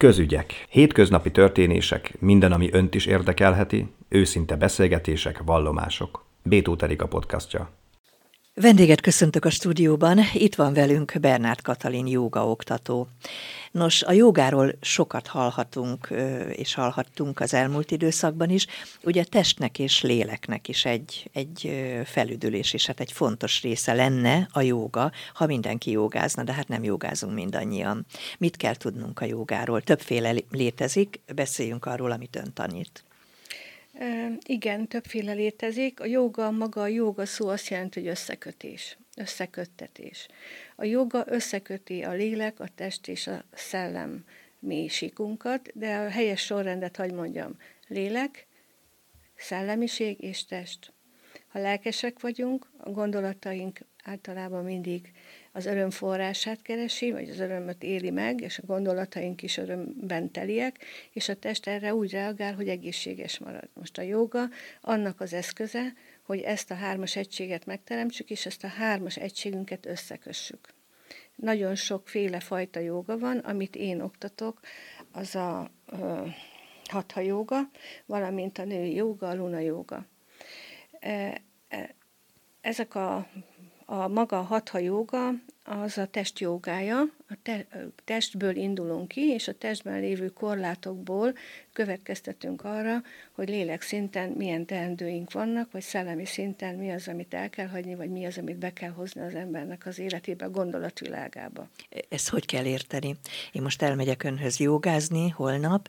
Közügyek. Hétköznapi történések, minden, ami önt is érdekelheti, őszinte beszélgetések, vallomások. Bétó a podcastja. Vendéget köszöntök a stúdióban, itt van velünk Bernát Katalin jógaoktató. Nos, a jogáról sokat hallhatunk, és hallhattunk az elmúlt időszakban is. Ugye testnek és léleknek is egy, egy felüdülés, és hát egy fontos része lenne a jóga, ha mindenki jogázna, de hát nem jogázunk mindannyian. Mit kell tudnunk a jogáról? Többféle létezik, beszéljünk arról, amit ön tanít. Igen, többféle létezik. A joga, maga a joga szó azt jelenti, hogy összekötés, összeköttetés. A joga összeköti a lélek, a test és a szellem mélysíkunkat, de a helyes sorrendet hagy mondjam. Lélek, szellemiség és test. Ha lelkesek vagyunk, a gondolataink általában mindig az öröm forrását keresi, vagy az örömöt éli meg, és a gondolataink is örömben teliek, és a test erre úgy reagál, hogy egészséges marad. Most a joga annak az eszköze, hogy ezt a hármas egységet megteremtsük, és ezt a hármas egységünket összekössük. Nagyon sokféle fajta joga van, amit én oktatok, az a ö, hatha joga, valamint a női joga, a luna joga. E, e, ezek a a maga a hatha joga az a test jogája, a te, testből indulunk ki, és a testben lévő korlátokból következtetünk arra, hogy lélek szinten milyen teendőink vannak, vagy szellemi szinten mi az, amit el kell hagyni, vagy mi az, amit be kell hozni az embernek az életébe, gondolatvilágába. Ezt hogy kell érteni? Én most elmegyek önhöz jogázni holnap,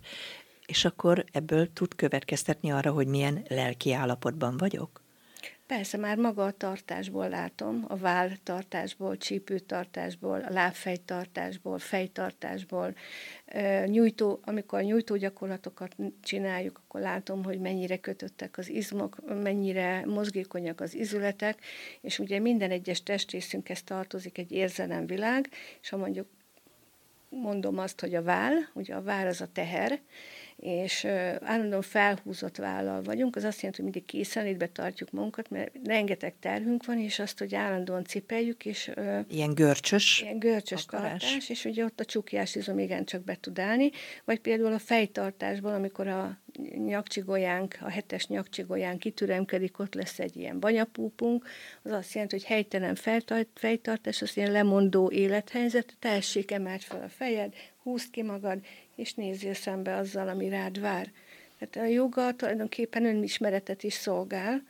és akkor ebből tud következtetni arra, hogy milyen lelki állapotban vagyok? Persze, már maga a tartásból látom, a váltartásból, csípőtartásból, a lábfejtartásból, fejtartásból. Nyújtó, amikor nyújtó gyakorlatokat csináljuk, akkor látom, hogy mennyire kötöttek az izmok, mennyire mozgékonyak az izületek, és ugye minden egyes testrészünkhez tartozik egy érzelemvilág, és ha mondjuk mondom azt, hogy a vál, ugye a vál az a teher, és állandóan felhúzott vállal vagyunk, az azt jelenti, hogy mindig készenlétbe tartjuk magunkat, mert rengeteg terhünk van, és azt, hogy állandóan cipeljük, és... Ilyen görcsös Ilyen görcsös akarás. tartás, és ugye ott a csukjás izom igen csak be tud állni, vagy például a fejtartásban, amikor a nyakcsigolyánk, a hetes nyakcsigolyán kitüremkedik, ott lesz egy ilyen banyapúpunk, az azt jelenti, hogy helytelen fejtartás, az ilyen lemondó élethelyzet, tessék, emelt fel a fejed, húzd ki magad, és nézzél szembe azzal, ami rád vár. Tehát a joga tulajdonképpen önismeretet is szolgál,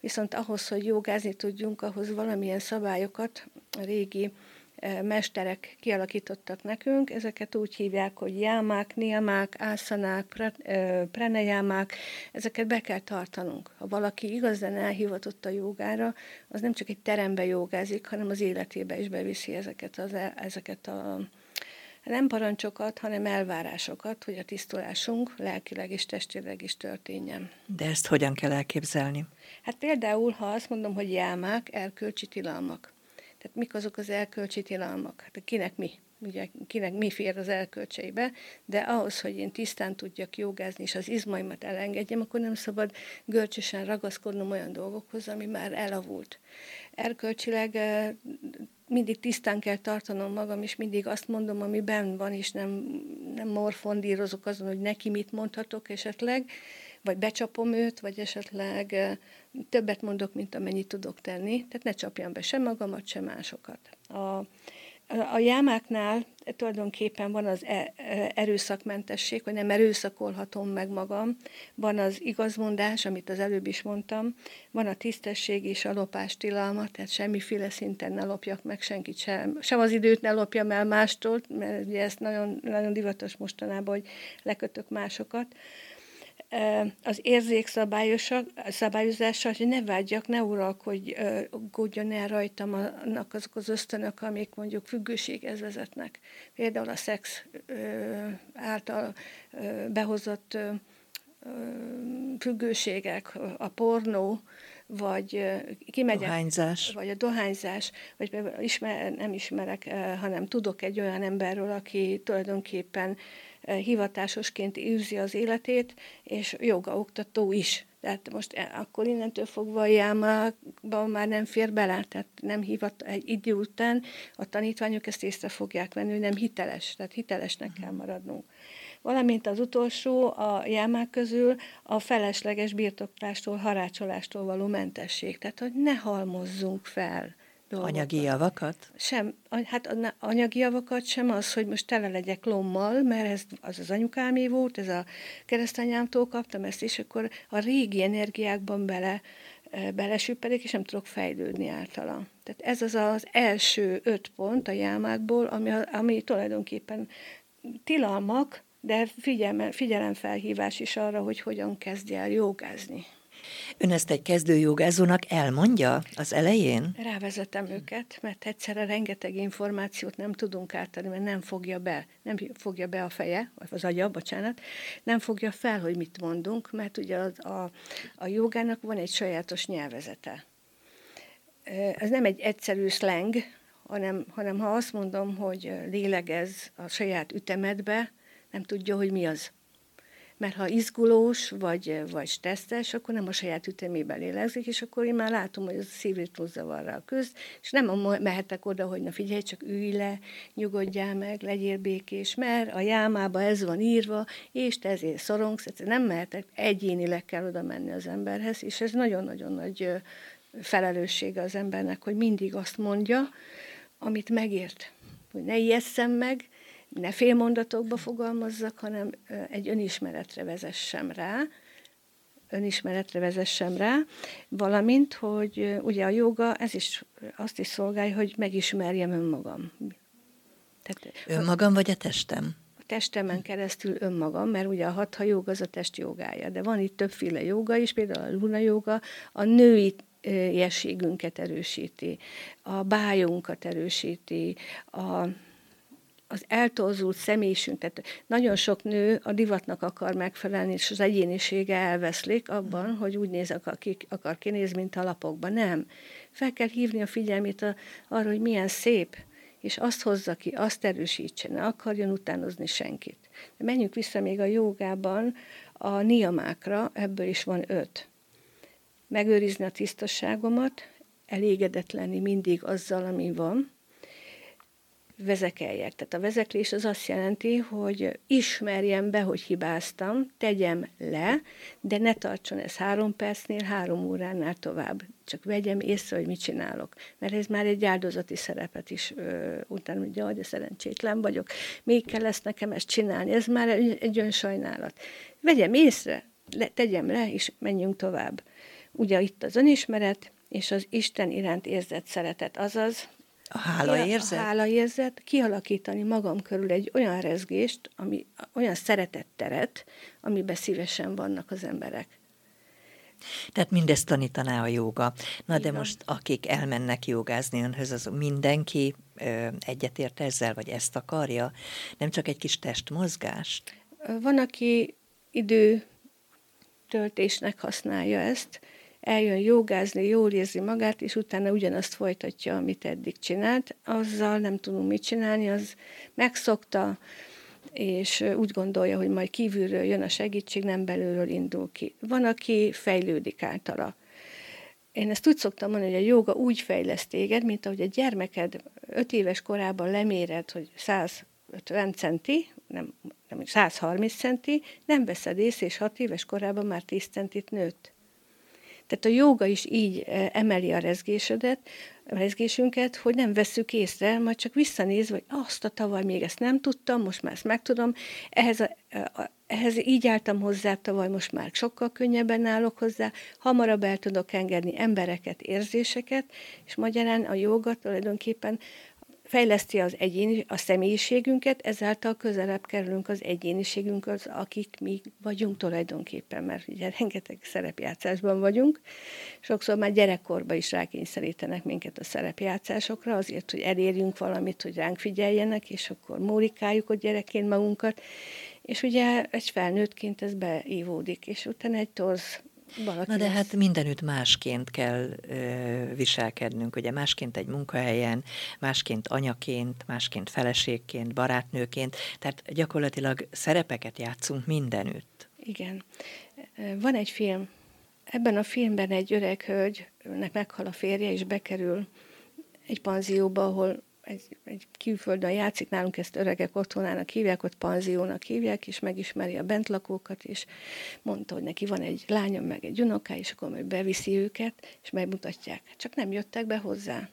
viszont ahhoz, hogy jogázni tudjunk, ahhoz valamilyen szabályokat a régi e, mesterek kialakítottak nekünk. Ezeket úgy hívják, hogy jámák, niamák, ászanák, e, pranejámák, ezeket be kell tartanunk. Ha valaki igazán elhivatott a jogára, az nem csak egy terembe jogázik, hanem az életébe is beviszi ezeket, az, ezeket a nem parancsokat, hanem elvárásokat, hogy a tisztulásunk lelkileg és testileg is történjen. De ezt hogyan kell elképzelni? Hát például, ha azt mondom, hogy jelmák, erkölcsi tilalmak. Tehát mik azok az erkölcsi tilalmak? Hát kinek mi? Ugye kinek mi fér az elkölcseibe, de ahhoz, hogy én tisztán tudjak jogázni, és az izmaimat elengedjem, akkor nem szabad görcsösen ragaszkodnom olyan dolgokhoz, ami már elavult. Erkölcsileg mindig tisztán kell tartanom magam, és mindig azt mondom, ami benn van, és nem, nem morfondírozok azon, hogy neki mit mondhatok esetleg, vagy becsapom őt, vagy esetleg többet mondok, mint amennyit tudok tenni. Tehát ne csapjam be sem magamat, sem másokat. A, a jámáknál tulajdonképpen van az e, e, erőszakmentesség, hogy nem erőszakolhatom meg magam, van az igazmondás, amit az előbb is mondtam, van a tisztesség és a lopás tilalma, tehát semmiféle szinten ne lopjak meg senkit sem, sem az időt ne lopjam el mástól, mert ugye ez nagyon, nagyon divatos mostanában, hogy lekötök másokat az érzék szabályozása, hogy ne vágyjak, ne uralkodjon el rajtam annak azok az ösztönök, amik mondjuk függőséghez vezetnek. Például a szex által behozott függőségek, a pornó, vagy kimegyek, dohányzás. vagy a dohányzás, vagy ismer, nem ismerek, hanem tudok egy olyan emberről, aki tulajdonképpen hivatásosként űzi az életét, és jogaoktató is. Tehát most e, akkor innentől fogva a jámákban már nem fér bele, tehát nem hívat egy idő után a tanítványok ezt észre fogják venni, hogy nem hiteles, tehát hitelesnek kell maradnunk. Valamint az utolsó a jámák közül a felesleges birtoklástól, harácsolástól való mentesség. Tehát, hogy ne halmozzunk fel dolgokat. Anyagi javakat? Sem, hát anyagi javakat sem az, hogy most tele legyek lommal, mert ez az az anyukámé volt, ez a keresztanyámtól kaptam ezt, és akkor a régi energiákban bele belesüppedik, és nem tudok fejlődni általa. Tehát ez az az első öt pont a jámákból, ami, ami tulajdonképpen tilalmak, de figyelme, figyelemfelhívás is arra, hogy hogyan kezdje el jogázni. Ön ezt egy kezdőjogázónak elmondja az elején? Rávezetem őket, mert egyszerre rengeteg információt nem tudunk átadni, mert nem fogja be, nem fogja be a feje, vagy az agya, bocsánat, nem fogja fel, hogy mit mondunk, mert ugye a, a, a jogának van egy sajátos nyelvezete. Ez nem egy egyszerű slang, hanem, hanem ha azt mondom, hogy lélegez a saját ütemedbe, nem tudja, hogy mi az mert ha izgulós vagy, vagy stresszes, akkor nem a saját ütemében lélegzik, és akkor én már látom, hogy a szívritmuszavarral köz, és nem mehetek oda, hogy na figyelj, csak ülj le, nyugodjál meg, legyél békés, mert a jámába ez van írva, és te ezért szorongsz, nem mehetek, egyénileg kell oda menni az emberhez, és ez nagyon-nagyon nagy felelőssége az embernek, hogy mindig azt mondja, amit megért. Hogy ne ijesszem meg, ne félmondatokba fogalmazzak, hanem egy önismeretre vezessem rá, önismeretre vezessem rá, valamint, hogy ugye a joga, ez is azt is szolgálja, hogy megismerjem önmagam. Tehát, Önmagam vagy a testem? A testemen keresztül önmagam, mert ugye a hatha joga az a test jogája, de van itt többféle joga is, például a luna joga, a női jességünket erősíti, a bájunkat erősíti, a az eltorzult személyisünk, tehát nagyon sok nő a divatnak akar megfelelni, és az egyénisége elveszlik abban, mm. hogy úgy néz, aki akar kinézni, mint a lapokban. Nem. Fel kell hívni a figyelmét a, arra, hogy milyen szép, és azt hozza ki, azt erősítse, ne akarjon utánozni senkit. De menjünk vissza még a jogában a niamákra, ebből is van öt. Megőrizni a tisztasságomat, elégedett lenni mindig azzal, ami van, vezekeljek. Tehát a vezeklés az azt jelenti, hogy ismerjem be, hogy hibáztam, tegyem le, de ne tartson ez három percnél, három óránál tovább. Csak vegyem észre, hogy mit csinálok. Mert ez már egy áldozati szerepet is ö, utána, hogy jaj, de szerencsétlen vagyok. Még kell ezt nekem ezt csinálni. Ez már egy, egy önsajnálat. Vegyem észre, le, tegyem le, és menjünk tovább. Ugye itt az önismeret, és az Isten iránt érzett szeretet, azaz a hálaérzet? A hálaérzet, kialakítani magam körül egy olyan rezgést, ami, olyan szeretetteret, amiben szívesen vannak az emberek. Tehát mindezt tanítaná a joga. Na Igen. de most akik elmennek jogázni önhöz, az mindenki ö, egyetért ezzel, vagy ezt akarja? Nem csak egy kis testmozgást? Van, aki idő töltésnek használja ezt, eljön jogázni, jól érzi magát, és utána ugyanazt folytatja, amit eddig csinált. Azzal nem tudunk mit csinálni, az megszokta, és úgy gondolja, hogy majd kívülről jön a segítség, nem belülről indul ki. Van, aki fejlődik általa. Én ezt úgy szoktam mondani, hogy a joga úgy fejleszt téged, mint ahogy a gyermeked öt éves korában leméred, hogy 150 centi, nem, nem 130 centi, nem veszed észre, és hat éves korában már 10 centit nőtt. Tehát a joga is így e, emeli a rezgésedet, a rezgésünket, hogy nem veszük észre, majd csak visszanéz, hogy azt a tavaly még ezt nem tudtam, most már ezt megtudom, ehhez, a, a, ehhez így álltam hozzá tavaly, most már sokkal könnyebben állok hozzá, hamarabb el tudok engedni embereket, érzéseket, és magyarán a joga tulajdonképpen fejleszti az egyén, a személyiségünket, ezáltal közelebb kerülünk az egyéniségünkhöz, akik mi vagyunk tulajdonképpen, mert ugye rengeteg szerepjátszásban vagyunk. Sokszor már gyerekkorban is rákényszerítenek minket a szerepjátszásokra, azért, hogy elérjünk valamit, hogy ránk figyeljenek, és akkor mórikáljuk a gyerekként magunkat. És ugye egy felnőttként ez beívódik, és utána egy torz valaki Na de hát mindenütt másként kell ö, viselkednünk, ugye másként egy munkahelyen, másként anyaként, másként feleségként, barátnőként, tehát gyakorlatilag szerepeket játszunk mindenütt. Igen. Van egy film, Ebben a filmben egy öreg hölgynek meghal a férje, és bekerül egy panzióba, ahol egy, egy külföldön játszik, nálunk ezt öregek otthonának hívják, ott panziónak hívják, és megismeri a bentlakókat, és mondta, hogy neki van egy lánya, meg egy unokája, és akkor majd beviszi őket, és megmutatják. Csak nem jöttek be hozzá.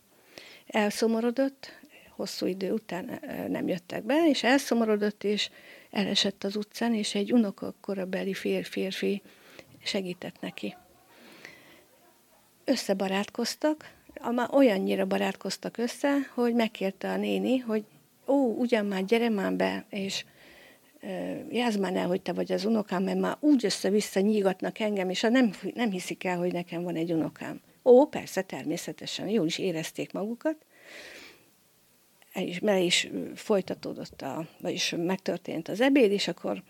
Elszomorodott, hosszú idő után nem jöttek be, és elszomorodott, és elesett az utcán, és egy unoka korabeli fér, férfi segített neki. Összebarátkoztak, már olyannyira barátkoztak össze, hogy megkérte a néni, hogy ó, ugyan már gyere már be, és jázd már el, hogy te vagy az unokám, mert már úgy össze-vissza nyígatnak engem, és nem, nem hiszik el, hogy nekem van egy unokám. Ó, persze, természetesen, jól is érezték magukat, és mert is folytatódott, a, vagyis megtörtént az ebéd, és akkor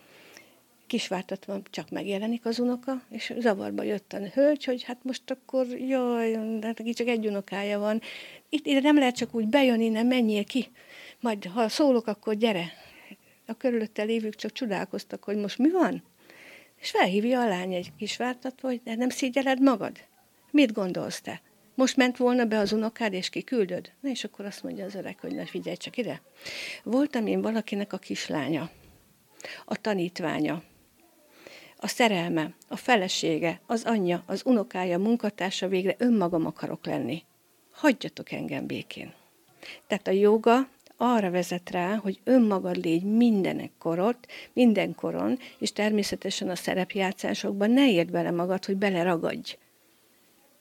kisvártatva csak megjelenik az unoka, és zavarba jött a hölgy, hogy hát most akkor, jaj, hát neki csak egy unokája van. Itt ide nem lehet csak úgy bejönni, nem menjél ki. Majd ha szólok, akkor gyere. A körülötte lévők csak csodálkoztak, hogy most mi van? És felhívja a lány egy kisvártatva, hogy de nem szégyeled magad? Mit gondolsz te? Most ment volna be az unokád, és kiküldöd? Na, és akkor azt mondja az öreg, hogy na figyelj csak ide. Voltam én valakinek a kislánya, a tanítványa, a szerelme, a felesége, az anyja, az unokája, munkatársa végre önmagam akarok lenni. Hagyjatok engem békén. Tehát a joga arra vezet rá, hogy önmagad légy mindenek korot, minden koron, és természetesen a szerepjátszásokban ne érd bele magad, hogy beleragadj.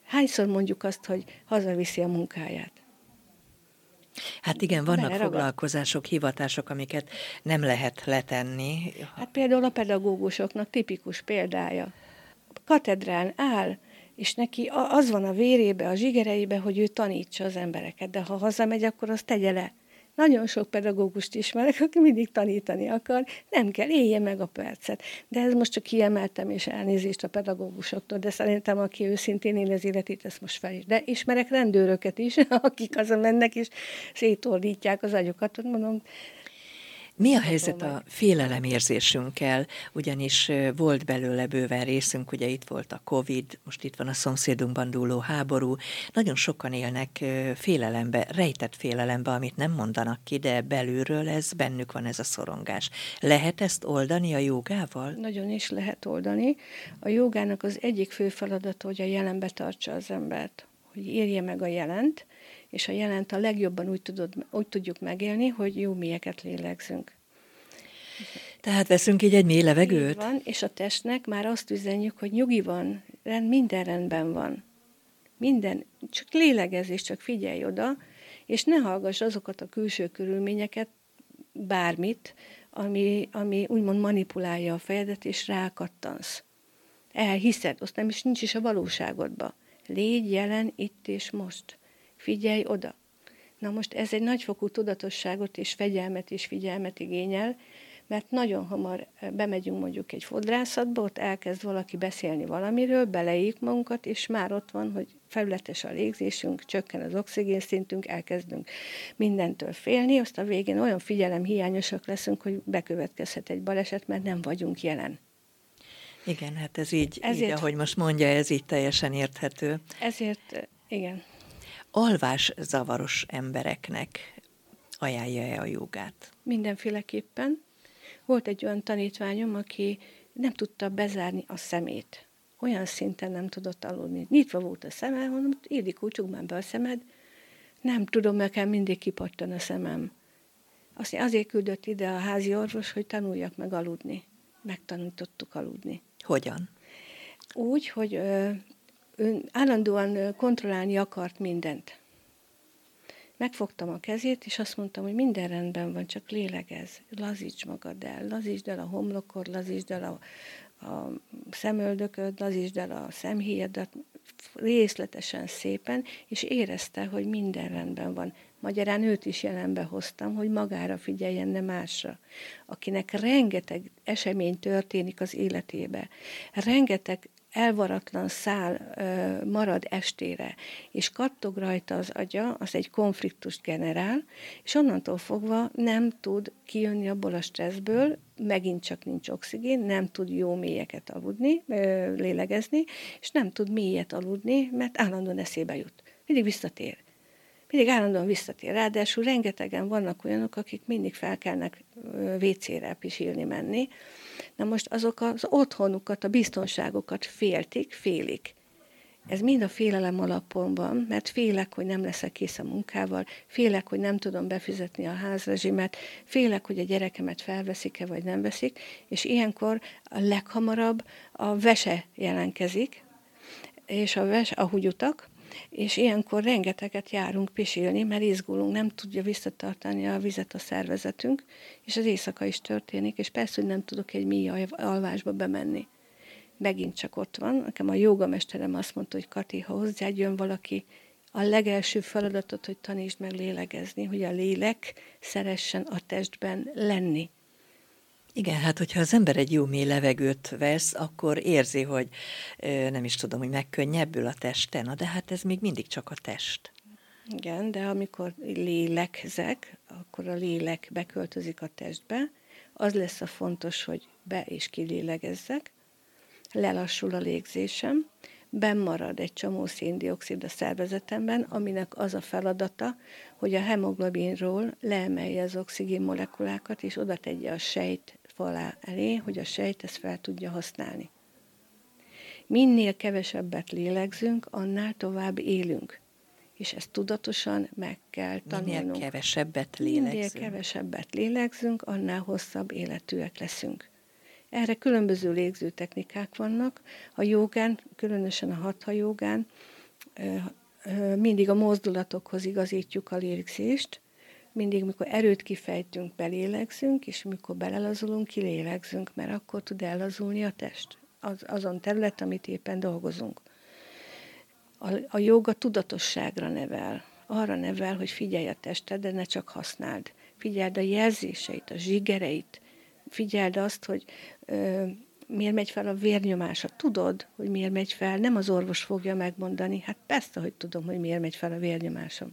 Hányszor mondjuk azt, hogy hazaviszi a munkáját? Hát igen, vannak Beleragad. foglalkozások, hivatások, amiket nem lehet letenni. Hát például a pedagógusoknak tipikus példája. Katedrán áll, és neki az van a vérébe, a zsigereibe, hogy ő tanítsa az embereket, de ha hazamegy, akkor azt tegye le. Nagyon sok pedagógust ismerek, aki mindig tanítani akar, nem kell, élje meg a percet. De ez most csak kiemeltem, és elnézést a pedagógusoktól, de szerintem, aki őszintén él az életét, ezt most fel is. De ismerek rendőröket is, akik azon mennek, és szétordítják az agyukat, mondom, mi a helyzet a félelemérzésünkkel, ugyanis volt belőle bőven részünk, ugye itt volt a Covid, most itt van a szomszédunkban dúló háború, nagyon sokan élnek félelembe, rejtett félelembe, amit nem mondanak ki, de belülről ez bennük van ez a szorongás. Lehet ezt oldani a jogával? Nagyon is lehet oldani. A jogának az egyik fő feladata, hogy a jelenbe tartsa az embert, hogy érje meg a jelent, és a jelent a legjobban úgy, tudod, úgy tudjuk megélni, hogy jó mélyeket lélegzünk. Tehát veszünk így egy mély levegőt? Így van, és a testnek már azt üzenjük, hogy nyugi van, rend, minden rendben van. Minden, csak lélegezés, csak figyelj oda, és ne hallgass azokat a külső körülményeket, bármit, ami, ami úgymond manipulálja a fejedet, és rákattansz. Elhiszed, azt nem is nincs is a valóságodba. Légy jelen itt és most figyelj oda. Na most ez egy nagyfokú tudatosságot és fegyelmet és figyelmet igényel, mert nagyon hamar bemegyünk mondjuk egy fodrászatba, ott elkezd valaki beszélni valamiről, beleik magunkat, és már ott van, hogy felületes a légzésünk, csökken az oxigén szintünk, elkezdünk mindentől félni, azt a végén olyan figyelem hiányosak leszünk, hogy bekövetkezhet egy baleset, mert nem vagyunk jelen. Igen, hát ez így, ezért, így, ahogy most mondja, ez így teljesen érthető. Ezért, igen alvás zavaros embereknek ajánlja-e a jogát? Mindenféleképpen. Volt egy olyan tanítványom, aki nem tudta bezárni a szemét. Olyan szinten nem tudott aludni. Nyitva volt a szeme, mondom, Ildikó, csukd be a szemed. Nem tudom, nekem mindig kipattan a szemem. Azt azért küldött ide a házi orvos, hogy tanuljak meg aludni. Megtanítottuk aludni. Hogyan? Úgy, hogy ö, állandóan kontrollálni akart mindent. Megfogtam a kezét, és azt mondtam, hogy minden rendben van, csak lélegez, lazíts magad el, lazítsd el a homlokod, lazítsd el a, a szemöldököd, lazítsd el a szemhéjadat, részletesen szépen, és érezte, hogy minden rendben van. Magyarán őt is jelenbe hoztam, hogy magára figyeljen, ne másra. Akinek rengeteg esemény történik az életébe, rengeteg elvaratlan szál ö, marad estére, és kattog rajta az agya, az egy konfliktust generál, és onnantól fogva nem tud kijönni abból a stresszből, megint csak nincs oxigén, nem tud jó mélyeket aludni, ö, lélegezni, és nem tud mélyet aludni, mert állandóan eszébe jut. Mindig visszatér mindig állandóan visszatér. Ráadásul rengetegen vannak olyanok, akik mindig felkelnek WC-re pisilni menni. Na most azok az otthonukat, a biztonságokat féltik, félik. Ez mind a félelem alapon van, mert félek, hogy nem leszek kész a munkával, félek, hogy nem tudom befizetni a házrezsimet, félek, hogy a gyerekemet felveszik-e, vagy nem veszik, és ilyenkor a leghamarabb a vese jelentkezik, és a, ves, a húgyutak, és ilyenkor rengeteget járunk pisilni, mert izgulunk, nem tudja visszatartani a vizet a szervezetünk, és az éjszaka is történik, és persze, hogy nem tudok egy mély alvásba bemenni. Megint csak ott van. Nekem a jogamesterem azt mondta, hogy Kati, ha hozzád jön valaki, a legelső feladatot, hogy tanítsd meg lélegezni, hogy a lélek szeressen a testben lenni. Igen, hát hogyha az ember egy jó mély levegőt vesz, akkor érzi, hogy nem is tudom, hogy megkönnyebbül a testen, de hát ez még mindig csak a test. Igen, de amikor lélegzek, akkor a lélek beköltözik a testbe, az lesz a fontos, hogy be- és kilélegezzek, lelassul a légzésem, marad egy csomó széndiokszid a szervezetemben, aminek az a feladata, hogy a hemoglobinról leemelje az oxigén molekulákat, és oda tegye a sejt falá elé, hogy a sejt ezt fel tudja használni. Minél kevesebbet lélegzünk, annál tovább élünk. És ezt tudatosan meg kell tanulnunk. Minél kevesebbet lélegzünk. Minél kevesebbet lélegzünk, annál hosszabb életűek leszünk. Erre különböző légző technikák vannak. A jogán, különösen a hatha jogán, mindig a mozdulatokhoz igazítjuk a légzést, mindig, mikor erőt kifejtünk, belélegzünk, és mikor belelazulunk, kilélegzünk, mert akkor tud ellazulni a test, az, azon terület, amit éppen dolgozunk. A, a joga tudatosságra nevel, arra nevel, hogy figyelj a tested, de ne csak használd. Figyeld a jelzéseit, a zsigereit, figyeld azt, hogy ö, miért megy fel a vérnyomása. Tudod, hogy miért megy fel, nem az orvos fogja megmondani. Hát persze, hogy tudom, hogy miért megy fel a vérnyomásom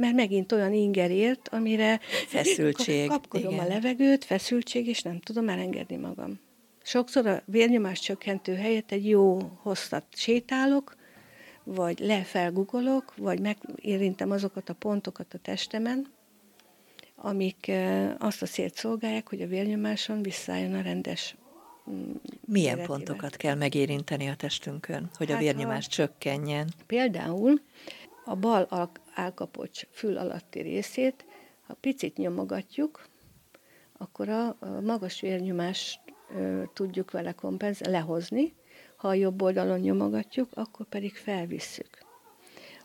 mert megint olyan inger ért, amire feszültség. Kapkodom igen. a levegőt, feszültség, és nem tudom elengedni magam. Sokszor a vérnyomás csökkentő helyett egy jó hosszat sétálok, vagy lefelgugolok, vagy megérintem azokat a pontokat a testemen, amik azt a szélt szolgálják, hogy a vérnyomáson visszaálljon a rendes mm, Milyen életével. pontokat kell megérinteni a testünkön, hogy hát a vérnyomás a, csökkenjen? Például a bal álkapocs fül alatti részét, ha picit nyomogatjuk, akkor a magas vérnyomást tudjuk vele kompenzálni, lehozni, ha a jobb oldalon nyomogatjuk, akkor pedig felvisszük.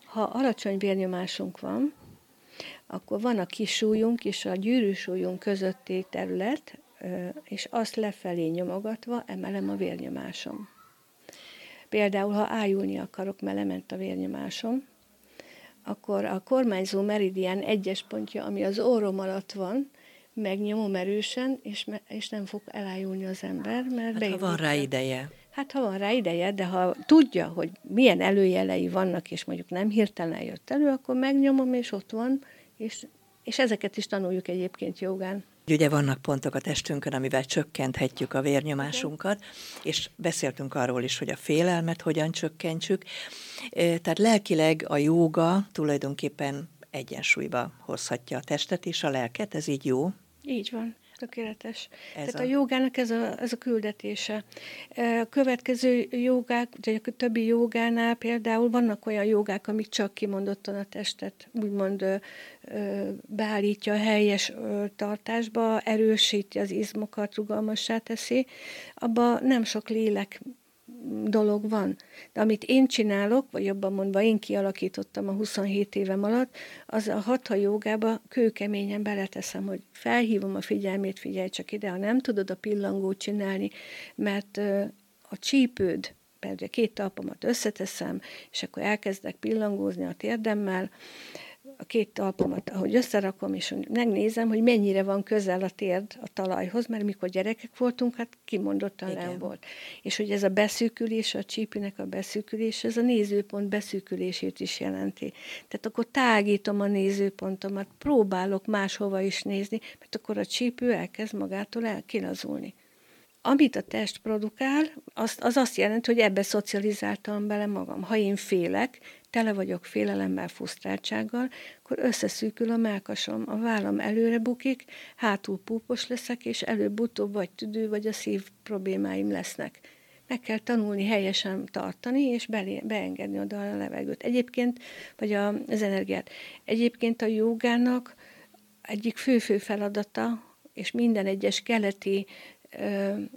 Ha alacsony vérnyomásunk van, akkor van a kisújunk és a gyűrűsújunk közötti terület, és azt lefelé nyomogatva emelem a vérnyomásom. Például, ha ájulni akarok, mert lement a vérnyomásom, akkor a kormányzó meridián egyes pontja, ami az órom alatt van, megnyomom erősen, és, me, és nem fog elájulni az ember, mert hát, ha van rá ideje. Hát ha van rá ideje, de ha tudja, hogy milyen előjelei vannak, és mondjuk nem hirtelen jött elő, akkor megnyomom, és ott van, és, és ezeket is tanuljuk egyébként jogán. Ugye vannak pontok a testünkön, amivel csökkenthetjük a vérnyomásunkat, és beszéltünk arról is, hogy a félelmet hogyan csökkentsük. Tehát lelkileg a jóga tulajdonképpen egyensúlyba hozhatja a testet és a lelket, ez így jó? Így van. Tökéletes. Ez Tehát a... a jogának ez a, ez a küldetése. A következő jogák, vagy a többi jogánál például vannak olyan jogák, amik csak kimondottan a testet úgymond beállítja a helyes tartásba, erősíti az izmokat, rugalmassá teszi. Abba nem sok lélek dolog van. De amit én csinálok, vagy jobban mondva én kialakítottam a 27 évem alatt, az a hatha jogába kőkeményen beleteszem, hogy felhívom a figyelmét, figyelj csak ide, ha nem tudod a pillangót csinálni, mert a csípőd, például két talpamat összeteszem, és akkor elkezdek pillangózni a térdemmel, a két talpomat, ahogy összerakom, és megnézem, hogy mennyire van közel a térd a talajhoz, mert mikor gyerekek voltunk, hát kimondottan Igen. nem volt. És hogy ez a beszűkülés, a csípinek a beszűkülés, ez a nézőpont beszűkülését is jelenti. Tehát akkor tágítom a nézőpontomat, próbálok máshova is nézni, mert akkor a csípő elkezd magától elkilazulni amit a test produkál, az, az azt jelenti, hogy ebbe szocializáltam bele magam. Ha én félek, tele vagyok félelemmel, frusztráltsággal, akkor összeszűkül a melkasom, a vállam előre bukik, hátul púpos leszek, és előbb-utóbb vagy tüdő, vagy a szív problémáim lesznek. Meg kell tanulni helyesen tartani, és belé, beengedni oda a levegőt. Egyébként, vagy a, az energiát. Egyébként a jogának egyik fő-fő feladata, és minden egyes keleti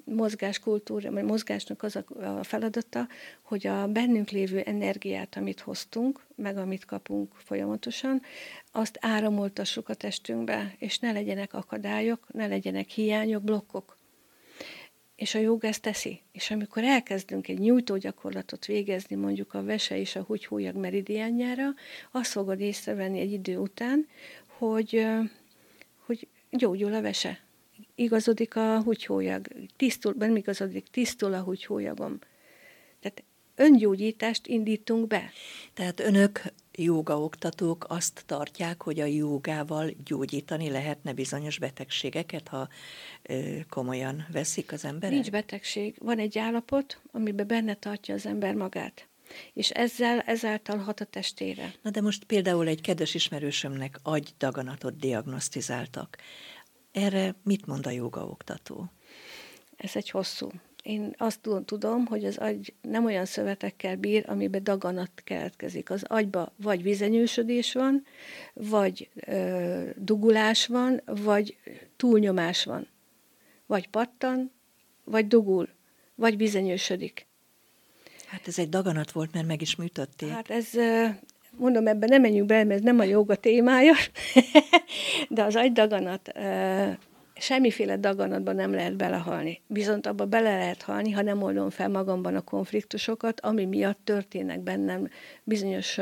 mozgáskultúra, vagy mozgásnak az a feladata, hogy a bennünk lévő energiát, amit hoztunk, meg amit kapunk folyamatosan, azt áramoltassuk a testünkbe, és ne legyenek akadályok, ne legyenek hiányok, blokkok. És a joga ezt teszi. És amikor elkezdünk egy nyújtógyakorlatot végezni, mondjuk a vese és a húgyhólyag meridiánjára, azt fogod észrevenni egy idő után, hogy, hogy gyógyul a vese igazodik a húgyhólyag, tisztul, nem igazodik, tisztul a húgyhólyagom. Tehát öngyógyítást indítunk be. Tehát önök oktatók azt tartják, hogy a jogával gyógyítani lehetne bizonyos betegségeket, ha ö, komolyan veszik az emberek? Nincs betegség. Van egy állapot, amiben benne tartja az ember magát és ezzel, ezáltal hat a testére. Na de most például egy kedves ismerősömnek agydaganatot diagnosztizáltak. Erre mit mond a oktató? Ez egy hosszú. Én azt tudom, hogy az agy nem olyan szövetekkel bír, amiben daganat keletkezik. Az agyba vagy vizenyősödés van, vagy ö, dugulás van, vagy túlnyomás van. Vagy pattan, vagy dugul, vagy vizenyősödik. Hát ez egy daganat volt, mert meg is műtötték. Hát ez, mondom, ebben nem menjünk bele, mert ez nem a joga témája, de az agydaganat, semmiféle daganatban nem lehet belehalni. Viszont abba bele lehet halni, ha nem oldom fel magamban a konfliktusokat, ami miatt történnek bennem bizonyos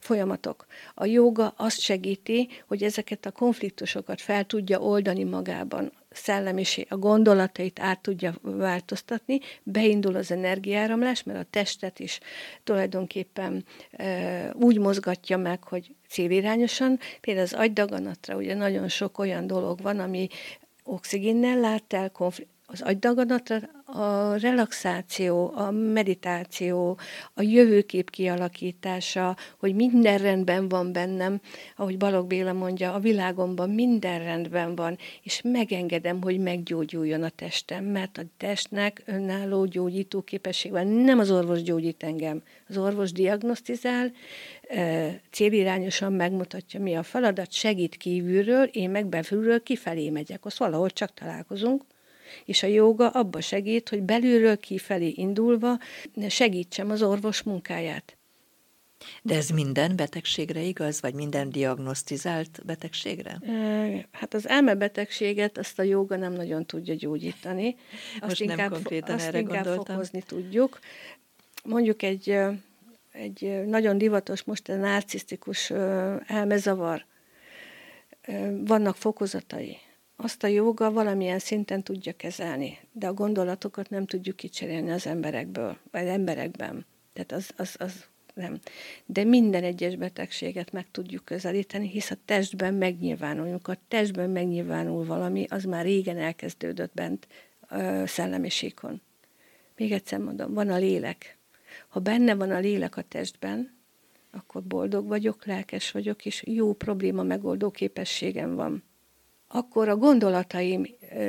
folyamatok. A joga azt segíti, hogy ezeket a konfliktusokat fel tudja oldani magában szellemiség, a gondolatait át tudja változtatni, beindul az energiáramlás, mert a testet is tulajdonképpen e, úgy mozgatja meg, hogy célirányosan. Például az agydaganatra ugye nagyon sok olyan dolog van, ami oxigénnel lát el, konfl- az agydaganatra a relaxáció, a meditáció, a jövőkép kialakítása, hogy minden rendben van bennem, ahogy Balog Béla mondja, a világomban minden rendben van, és megengedem, hogy meggyógyuljon a testem, mert a testnek önálló gyógyító képesség van. Nem az orvos gyógyít engem, az orvos diagnosztizál, célirányosan megmutatja, mi a feladat, segít kívülről, én meg belülről kifelé megyek, azt valahol csak találkozunk, és a joga abba segít, hogy belülről kifelé indulva segítsem az orvos munkáját. De ez minden betegségre igaz, vagy minden diagnosztizált betegségre? Hát az elmebetegséget azt a joga nem nagyon tudja gyógyítani. Azt Most inkább, nem konkrétan azt erre inkább gondoltam. fokozni tudjuk. Mondjuk egy, egy nagyon divatos most a narcisztikus elmezavar. Vannak fokozatai azt a joga valamilyen szinten tudja kezelni, de a gondolatokat nem tudjuk kicserélni az emberekből, vagy emberekben. Tehát az, az, az nem. De minden egyes betegséget meg tudjuk közelíteni, hisz a testben megnyilvánulunk. A testben megnyilvánul valami, az már régen elkezdődött bent ö, szellemisékon. Még egyszer mondom, van a lélek. Ha benne van a lélek a testben, akkor boldog vagyok, lelkes vagyok, és jó probléma megoldó képességem van akkor a gondolataim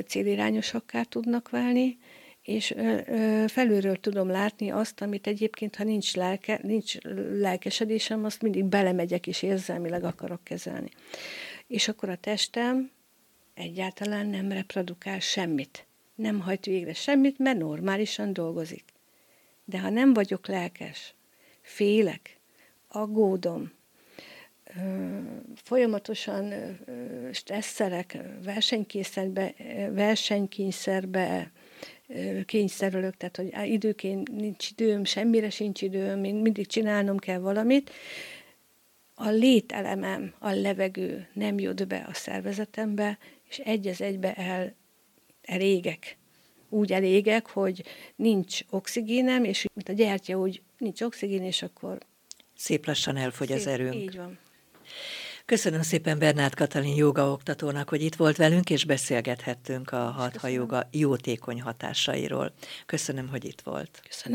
célirányosakká tudnak válni, és felülről tudom látni azt, amit egyébként, ha nincs, lelke, nincs lelkesedésem, azt mindig belemegyek és érzelmileg akarok kezelni. És akkor a testem egyáltalán nem reprodukál semmit. Nem hajt végre semmit, mert normálisan dolgozik. De ha nem vagyok lelkes, félek, aggódom, folyamatosan stresszelek, versenykényszerbe, versenykényszerbe kényszerülök, tehát hogy időként nincs időm, semmire sincs időm, én mindig csinálnom kell valamit, a lételemem, a levegő nem jut be a szervezetembe, és egy az egybe el, elégek. Úgy elégek, hogy nincs oxigénem, és mint a gyertya, úgy nincs oxigén, és akkor... Szép lassan elfogy szép, az erőnk. Így van. Köszönöm szépen Bernát Katalin joga oktatónak, hogy itt volt velünk, és beszélgethettünk a hatha joga jótékony hatásairól. Köszönöm, hogy itt volt. Köszönöm.